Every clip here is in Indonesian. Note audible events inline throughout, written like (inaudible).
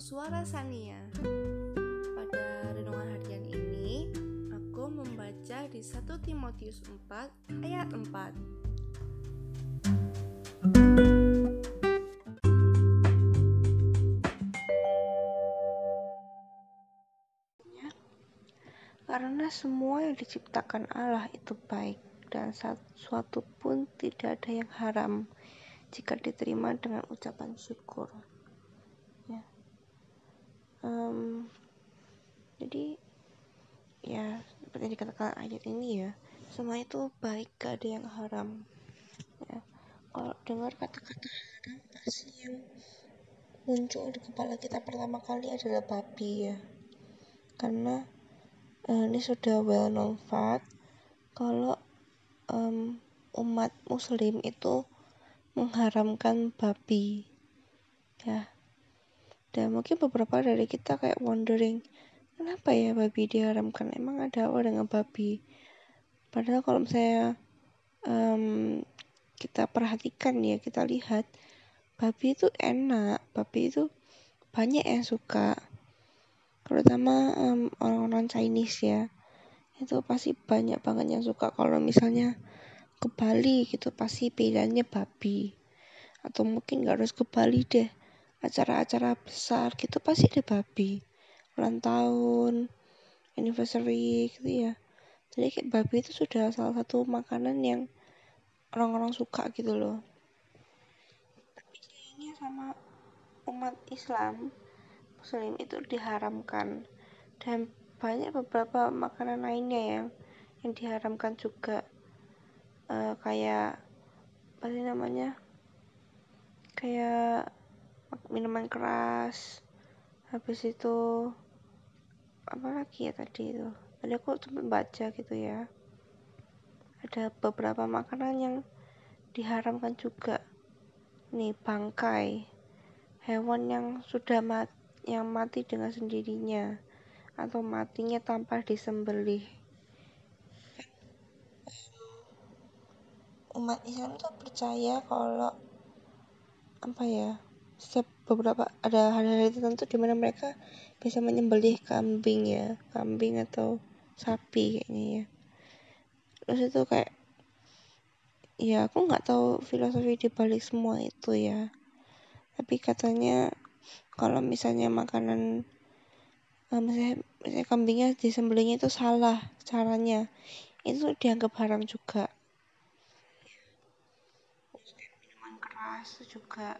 suara Sania. Pada renungan harian ini, aku membaca di 1 Timotius 4 ayat 4. Karena semua yang diciptakan Allah itu baik dan suatu pun tidak ada yang haram jika diterima dengan ucapan syukur. Um, jadi ya seperti yang dikatakan ayat ini ya semua itu baik gak ada yang haram. Ya kalau dengar kata-kata haram pasti yang muncul di kepala kita pertama kali adalah babi ya. Karena uh, ini sudah well known fact kalau um, umat muslim itu mengharamkan babi. Ya dan mungkin beberapa dari kita kayak wondering kenapa ya babi diharamkan? Emang ada apa dengan babi? Padahal kalau misalnya um, kita perhatikan ya kita lihat babi itu enak. Babi itu banyak yang suka. Terutama um, orang-orang Chinese ya. Itu pasti banyak banget yang suka. Kalau misalnya ke Bali gitu pasti pilihannya babi. Atau mungkin gak harus ke Bali deh acara-acara besar gitu pasti ada babi ulang tahun anniversary gitu ya. Jadi kayak babi itu sudah salah satu makanan yang orang-orang suka gitu loh. Tapi sayangnya sama umat Islam muslim itu diharamkan. Dan banyak beberapa makanan lainnya yang yang diharamkan juga. Uh, kayak apa sih namanya? Kayak minuman keras. Habis itu apa lagi ya tadi itu? Tadi aku sempat baca gitu ya. Ada beberapa makanan yang diharamkan juga. Nih bangkai. Hewan yang sudah mati yang mati dengan sendirinya. Atau matinya tanpa disembelih. Umat Islam tuh percaya kalau apa ya setiap beberapa ada hari-hari tertentu di mana mereka bisa menyembelih kambing ya kambing atau sapi kayaknya ya. Terus itu kayak ya aku nggak tahu filosofi di balik semua itu ya. Tapi katanya kalau misalnya makanan uh, misalnya, misalnya kambingnya disembelihnya itu salah caranya itu dianggap haram juga. Minuman keras juga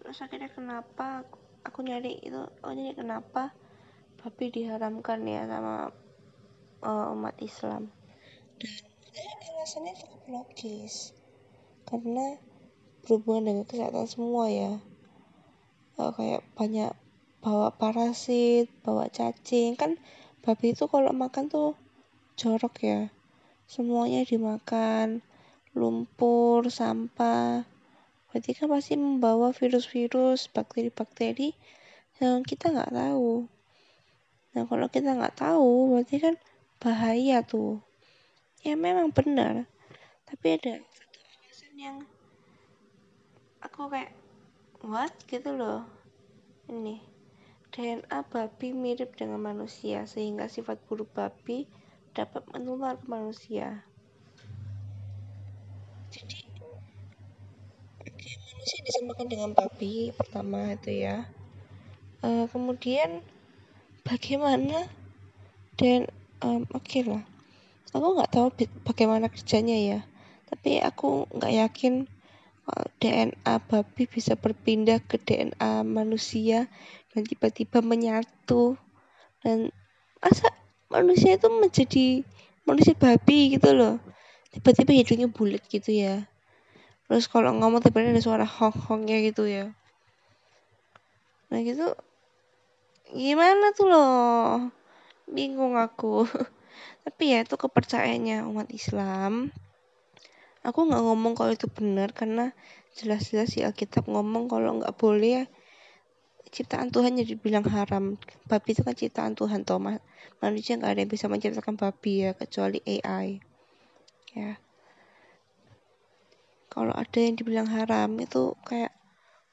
terus akhirnya kenapa aku, aku nyari itu oh jadi kenapa babi diharamkan ya sama uh, umat Islam? Dan alasannya cukup logis karena berhubungan dengan kesehatan semua ya. Uh, kayak banyak bawa parasit, bawa cacing. Kan babi itu kalau makan tuh jorok ya. Semuanya dimakan. Lumpur sampah berarti kan pasti membawa virus-virus bakteri-bakteri yang kita nggak tahu. Nah kalau kita nggak tahu berarti kan bahaya tuh. Ya memang benar. Tapi ada satu alasan yang aku kayak what? gitu loh. Ini DNA babi mirip dengan manusia sehingga sifat buruk babi dapat menular ke manusia. Jadi manusia disamakan dengan babi pertama itu ya. Uh, kemudian bagaimana dan um, oke okay lah. Aku nggak tahu bagaimana kerjanya ya. Tapi aku nggak yakin DNA babi bisa berpindah ke DNA manusia dan tiba-tiba menyatu. Dan masa manusia itu menjadi manusia babi gitu loh. Tiba-tiba hidungnya bulat gitu ya terus kalau ngomong tiba-tiba ada suara hong-hongnya gitu ya. Nah gitu. Gimana tuh loh? Bingung aku. (laughs) Tapi ya itu kepercayaannya umat Islam. Aku nggak ngomong kalau itu benar karena jelas-jelas si Alkitab ngomong kalau nggak boleh ya ciptaan Tuhan jadi bilang haram. Babi itu kan ciptaan Tuhan toh. Manusia nggak ada yang bisa menciptakan babi ya kecuali AI ya kalau ada yang dibilang haram itu kayak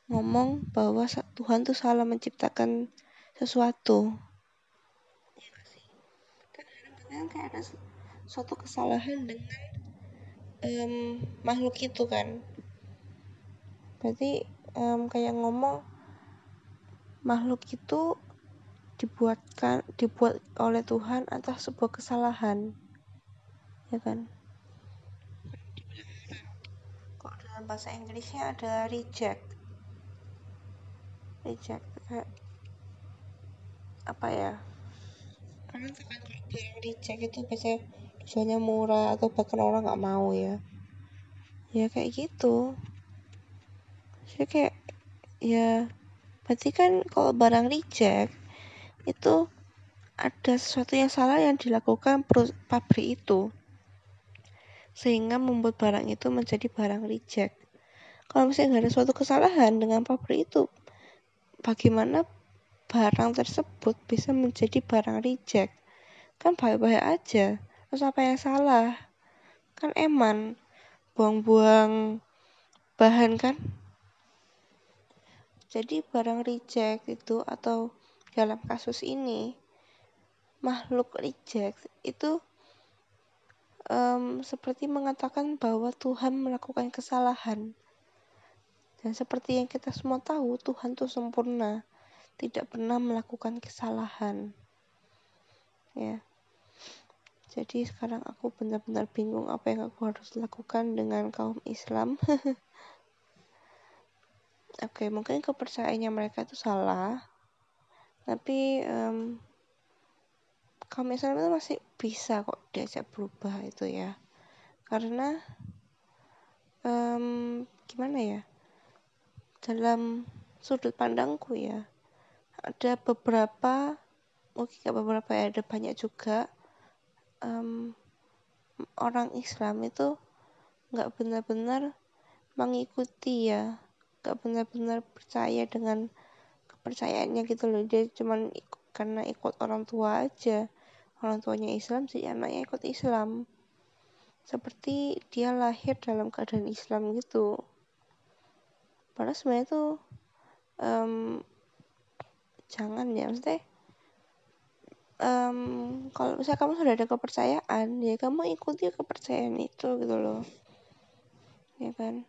ngomong bahwa Tuhan tuh salah menciptakan sesuatu. Kan kayak ada suatu kesalahan dengan um, makhluk itu kan. Berarti um, kayak ngomong makhluk itu dibuatkan dibuat oleh Tuhan atas sebuah kesalahan. Ya kan kok dalam bahasa Inggrisnya adalah reject. Reject apa ya? Reject itu biasanya jualnya murah atau bahkan orang nggak mau ya. Ya kayak gitu. Jadi kayak ya berarti kan kalau barang reject itu ada sesuatu yang salah yang dilakukan pabrik itu sehingga membuat barang itu menjadi barang reject. Kalau misalnya ada suatu kesalahan dengan pabrik itu bagaimana barang tersebut bisa menjadi barang reject? Kan baik-baik aja terus apa yang salah? Kan eman buang-buang bahan kan? Jadi barang reject itu atau dalam kasus ini makhluk reject itu um, seperti mengatakan bahwa Tuhan melakukan kesalahan. Dan seperti yang kita semua tahu Tuhan itu sempurna tidak pernah melakukan kesalahan. Ya. Jadi sekarang aku benar-benar bingung apa yang aku harus lakukan dengan kaum Islam. (laughs) Oke okay, mungkin kepercayaannya mereka itu salah. Tapi um, kaum Islam itu masih bisa kok diajak berubah itu ya. Karena um, gimana ya dalam sudut pandangku ya ada beberapa mungkin gak beberapa ya ada banyak juga um, orang Islam itu nggak benar-benar mengikuti ya nggak benar-benar percaya dengan kepercayaannya gitu loh. Dia cuman karena ikut orang tua aja orang tuanya Islam sih anaknya ikut Islam. Seperti dia lahir dalam keadaan Islam gitu. Padahal sebenarnya tuh um, jangan ya maksudnya um, kalau misalnya kamu sudah ada kepercayaan ya kamu ikuti kepercayaan itu gitu loh. Ya kan?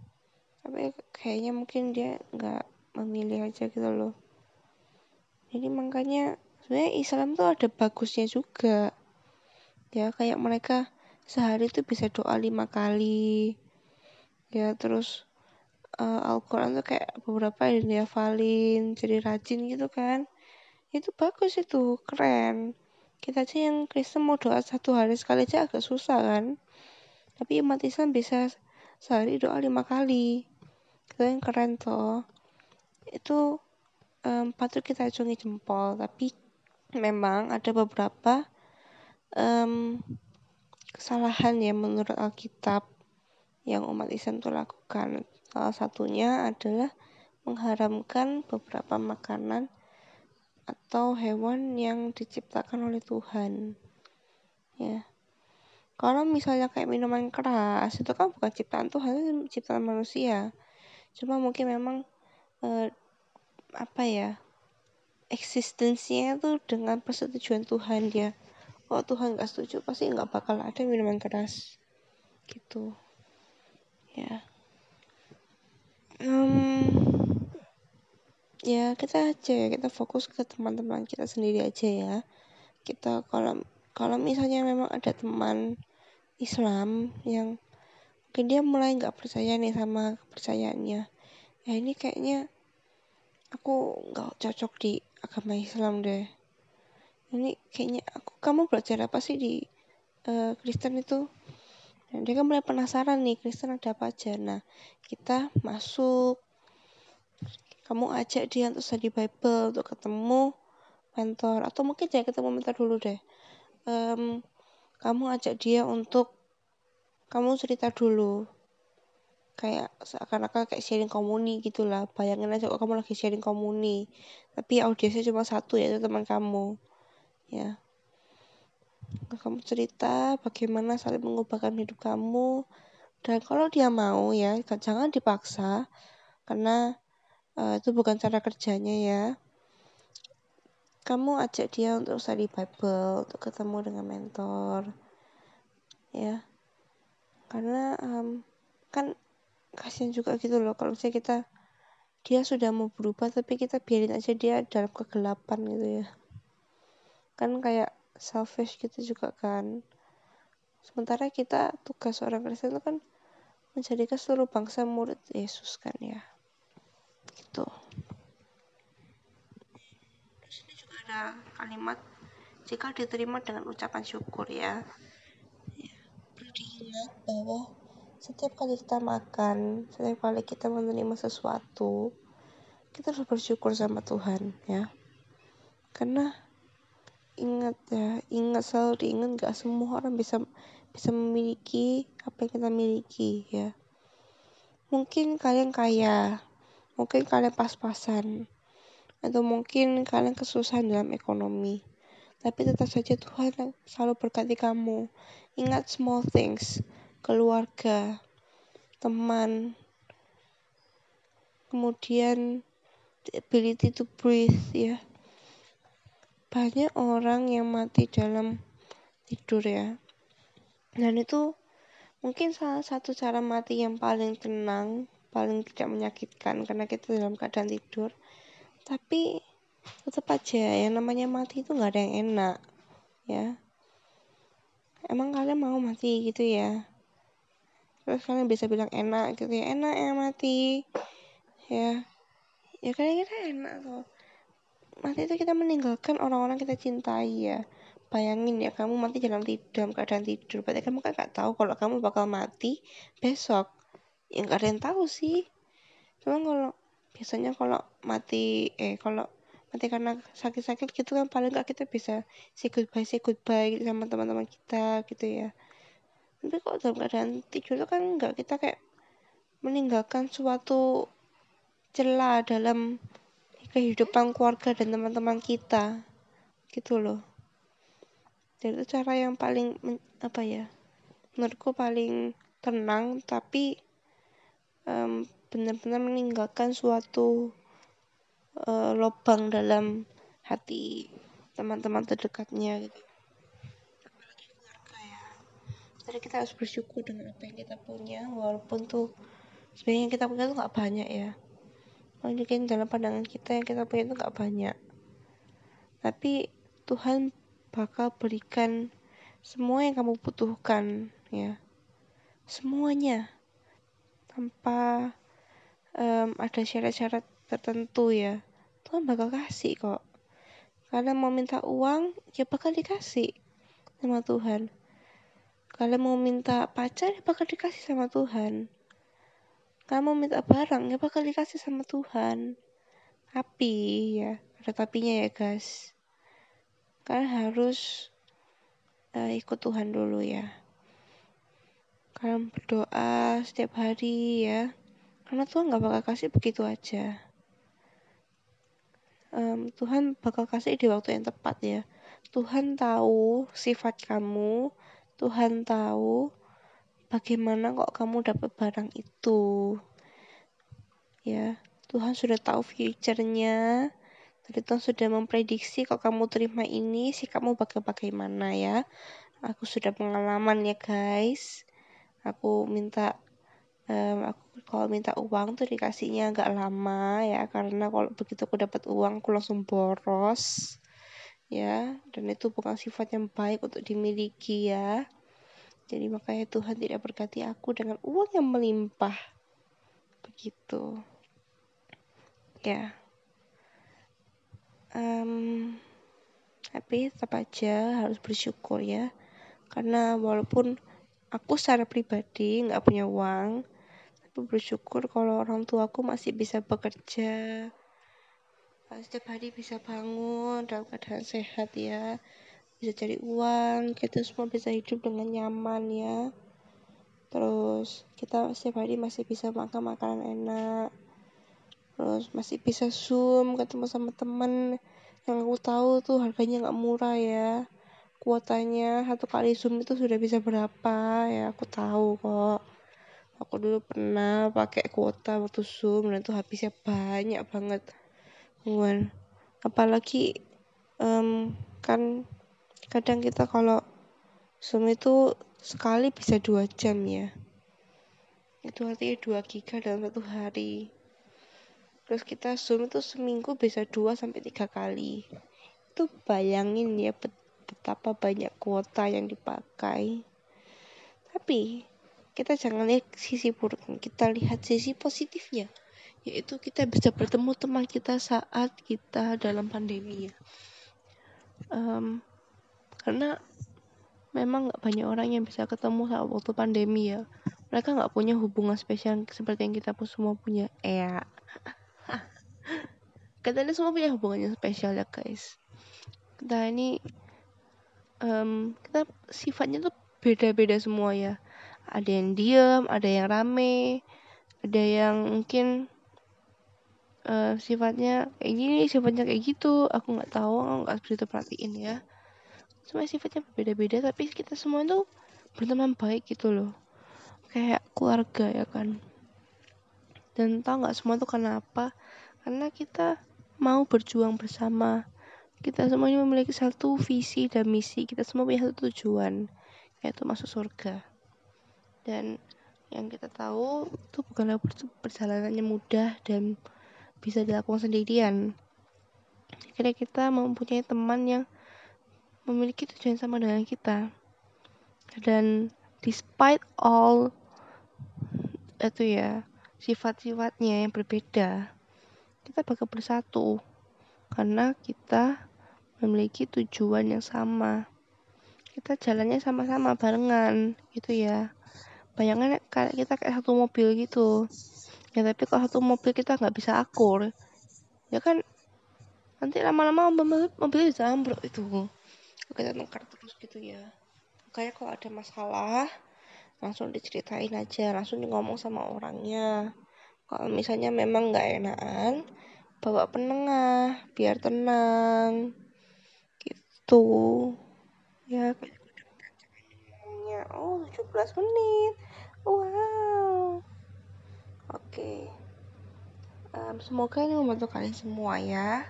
Tapi kayaknya mungkin dia nggak memilih aja gitu loh. Jadi makanya sebenarnya Islam tuh ada bagusnya juga. Ya kayak mereka sehari tuh bisa doa lima kali. Ya terus uh, Al-Quran tuh kayak beberapa yang dia valin jadi rajin gitu kan. Itu bagus itu keren. Kita aja yang Kristen mau doa satu hari sekali aja agak susah kan. Tapi umat Islam bisa sehari doa lima kali. Itu yang keren toh. Itu um, patut kita acungi jempol tapi memang ada beberapa um, kesalahan ya menurut Alkitab yang umat Islam itu lakukan. Salah satunya adalah mengharamkan beberapa makanan atau hewan yang diciptakan oleh Tuhan ya. Kalau misalnya kayak minuman keras itu kan bukan ciptaan Tuhan itu ciptaan manusia. Cuma mungkin memang eh, apa ya eksistensinya tuh dengan persetujuan Tuhan dia. Kalau Tuhan nggak setuju pasti nggak bakal ada minuman keras. Gitu. Ya. Um, ya kita aja ya. Kita fokus ke teman-teman kita sendiri aja ya. Kita kalau kalau misalnya memang ada teman Islam yang mungkin dia mulai nggak percaya nih sama kepercayaannya. Ya ini kayaknya aku nggak cocok di agama Islam deh. Ini kayaknya aku kamu belajar apa sih di uh, Kristen itu? Dan dia kan mulai penasaran nih Kristen ada apa aja. Nah kita masuk. Kamu ajak dia untuk study Bible untuk ketemu mentor atau mungkin jangan ketemu mentor dulu deh. Um, kamu ajak dia untuk kamu cerita dulu kayak seakan-akan kayak sharing komuni gitulah. Bayangin aja kok kamu lagi sharing komuni tapi audiensnya cuma satu yaitu teman kamu. Ya. Kamu cerita bagaimana saling mengubahkan hidup kamu dan kalau dia mau ya jangan dipaksa karena uh, itu bukan cara kerjanya ya. Kamu ajak dia untuk study Bible untuk ketemu dengan mentor ya. Karena um, kan kasihan juga gitu loh. Kalau misalnya kita dia sudah mau berubah tapi kita biarin aja dia dalam kegelapan gitu ya. Kan kayak selfish gitu juga kan. Sementara kita tugas orang Kristen itu kan menjadikan seluruh bangsa murid Yesus kan ya. Gitu. Terus ini juga ada kalimat jika diterima dengan ucapan syukur ya, ya perlu diingat bahwa setiap kali kita makan setiap kali kita menerima sesuatu kita harus bersyukur sama Tuhan ya. Karena ingat ya ingat selalu diingat gak semua orang bisa bisa memiliki apa yang kita miliki ya. Mungkin kalian kaya mungkin kalian pas-pasan atau mungkin kalian kesusahan dalam ekonomi tapi tetap saja Tuhan selalu berkati kamu. Ingat small things keluarga teman kemudian the ability to breathe ya. Banyak orang yang mati dalam tidur ya. Dan itu mungkin salah satu cara mati yang paling tenang paling tidak menyakitkan karena kita dalam keadaan tidur. Tapi tetap aja yang namanya mati itu nggak ada yang enak ya. Emang kalian mau mati gitu ya terus kalian bisa bilang enak gitu ya enak ya mati. Ya ya kalian kita enak tuh mati itu kita meninggalkan orang-orang kita cintai ya. Bayangin ya kamu mati dalam tidur dalam keadaan tidur. Berarti kamu kan gak tahu kalau kamu bakal mati besok. Yang gak ada yang tahu sih. Cuma kalau biasanya kalau mati eh kalau mati karena sakit-sakit gitu kan paling gak kita bisa say goodbye say goodbye gitu sama teman-teman kita gitu ya tapi kok dalam keadaan tidur itu kan nggak kita kayak meninggalkan suatu celah dalam kehidupan keluarga dan teman-teman kita gitu loh. Dan itu cara yang paling apa ya menurutku paling tenang tapi um, benar-benar meninggalkan suatu uh, lubang dalam hati teman-teman terdekatnya gitu apalagi keluarga ya jadi kita harus bersyukur dengan apa yang kita punya walaupun tuh sebenarnya kita punya tuh nggak banyak ya. Mungkin dalam pandangan kita yang kita punya itu nggak banyak. Tapi Tuhan bakal berikan semua yang kamu butuhkan ya. Semuanya. Tanpa um, ada syarat-syarat tertentu ya. Tuhan bakal kasih kok. Kalian mau minta uang ya bakal dikasih sama Tuhan kalian mau minta pacar ya bakal dikasih sama Tuhan. Kalian mau minta barang ya bakal dikasih sama Tuhan. Tapi ya. Ada tapinya ya guys. Kalian harus uh, ikut Tuhan dulu ya. Kalian berdoa setiap hari ya. Karena Tuhan gak bakal kasih begitu aja. Um, Tuhan bakal kasih di waktu yang tepat ya. Tuhan tahu sifat kamu Tuhan tahu bagaimana kok kamu dapat barang itu ya Tuhan sudah tahu future-nya Tuhan sudah memprediksi kalau kamu terima ini sih kamu bakal bagaimana ya. Aku sudah pengalaman ya guys. Aku minta um, aku kalau minta uang tuh dikasihnya agak lama ya karena kalau begitu aku dapat uang aku langsung boros ya. Dan itu bukan sifat yang baik untuk dimiliki ya. Jadi makanya Tuhan tidak berkati aku dengan uang yang melimpah. Begitu. Ya. Um, tapi tetap aja harus bersyukur ya. Karena walaupun aku secara pribadi nggak punya uang tapi bersyukur kalau orang tua aku masih bisa bekerja setiap hari bisa bangun dalam keadaan sehat ya. Bisa cari uang kita semua bisa hidup dengan nyaman ya. Terus kita setiap hari masih bisa makan makanan enak. Terus masih bisa zoom ketemu sama temen. Yang aku tahu tuh harganya nggak murah ya. Kuotanya satu kali zoom itu sudah bisa berapa? Ya aku tahu kok. Aku dulu pernah pakai kuota waktu zoom dan itu habisnya banyak banget Bukan. apalagi um, kan kadang kita kalau zoom itu sekali bisa dua jam ya. Itu artinya dua giga dalam satu hari. Terus kita zoom itu seminggu bisa dua sampai tiga kali. Itu bayangin ya betapa banyak kuota yang dipakai. Tapi kita jangan lihat sisi buruk kita lihat sisi positifnya yaitu kita bisa bertemu teman kita saat kita dalam pandemi ya. Um, karena memang nggak banyak orang yang bisa ketemu saat waktu pandemi ya. Mereka nggak punya hubungan spesial seperti yang kita pun semua punya. Ya. (laughs) Ini semua punya hubungan yang spesial ya guys. Kita ini um, kita sifatnya tuh beda-beda semua ya. Ada yang diam ada yang rame ada yang mungkin uh, sifatnya kayak gini sifatnya kayak gitu. Aku nggak tahu nggak begitu perhatiin ya. Semua sifatnya berbeda-beda tapi kita semua itu berteman baik gitu loh. Kayak keluarga ya kan. Dan tau nggak semua itu kenapa karena kita mau berjuang bersama. Kita semuanya memiliki satu visi dan misi. Kita semua punya satu tujuan yaitu masuk surga. Dan yang kita tahu itu bukanlah perjalanannya mudah dan bisa dilakukan sendirian. Kira kita mempunyai teman yang memiliki tujuan sama dengan kita. Dan despite all itu ya sifat-sifatnya yang berbeda, kita bakal bersatu karena kita memiliki tujuan yang sama. Kita jalannya sama-sama barengan gitu ya bayangan kayak kita kayak satu mobil gitu ya tapi kalau satu mobil kita nggak bisa akur ya kan? Nanti lama-lama mobil mobilnya bisa ambruk itu. Kita tengkar terus gitu ya. Kayak kalau ada masalah langsung diceritain aja langsung ngomong sama orangnya. Kalau misalnya memang nggak enakan bawa penengah biar tenang. Gitu. Ya oh 17 menit. Wow okay. um, semoga ini membantu kalian semua ya.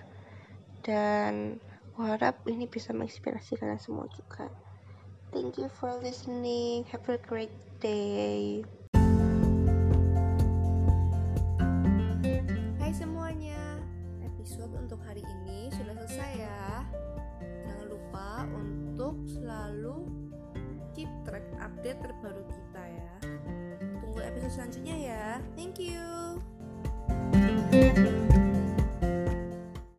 Dan harap ini bisa menginspirasi kalian semua juga. Thank you for listening. Have a great day selanjutnya ya. Thank you.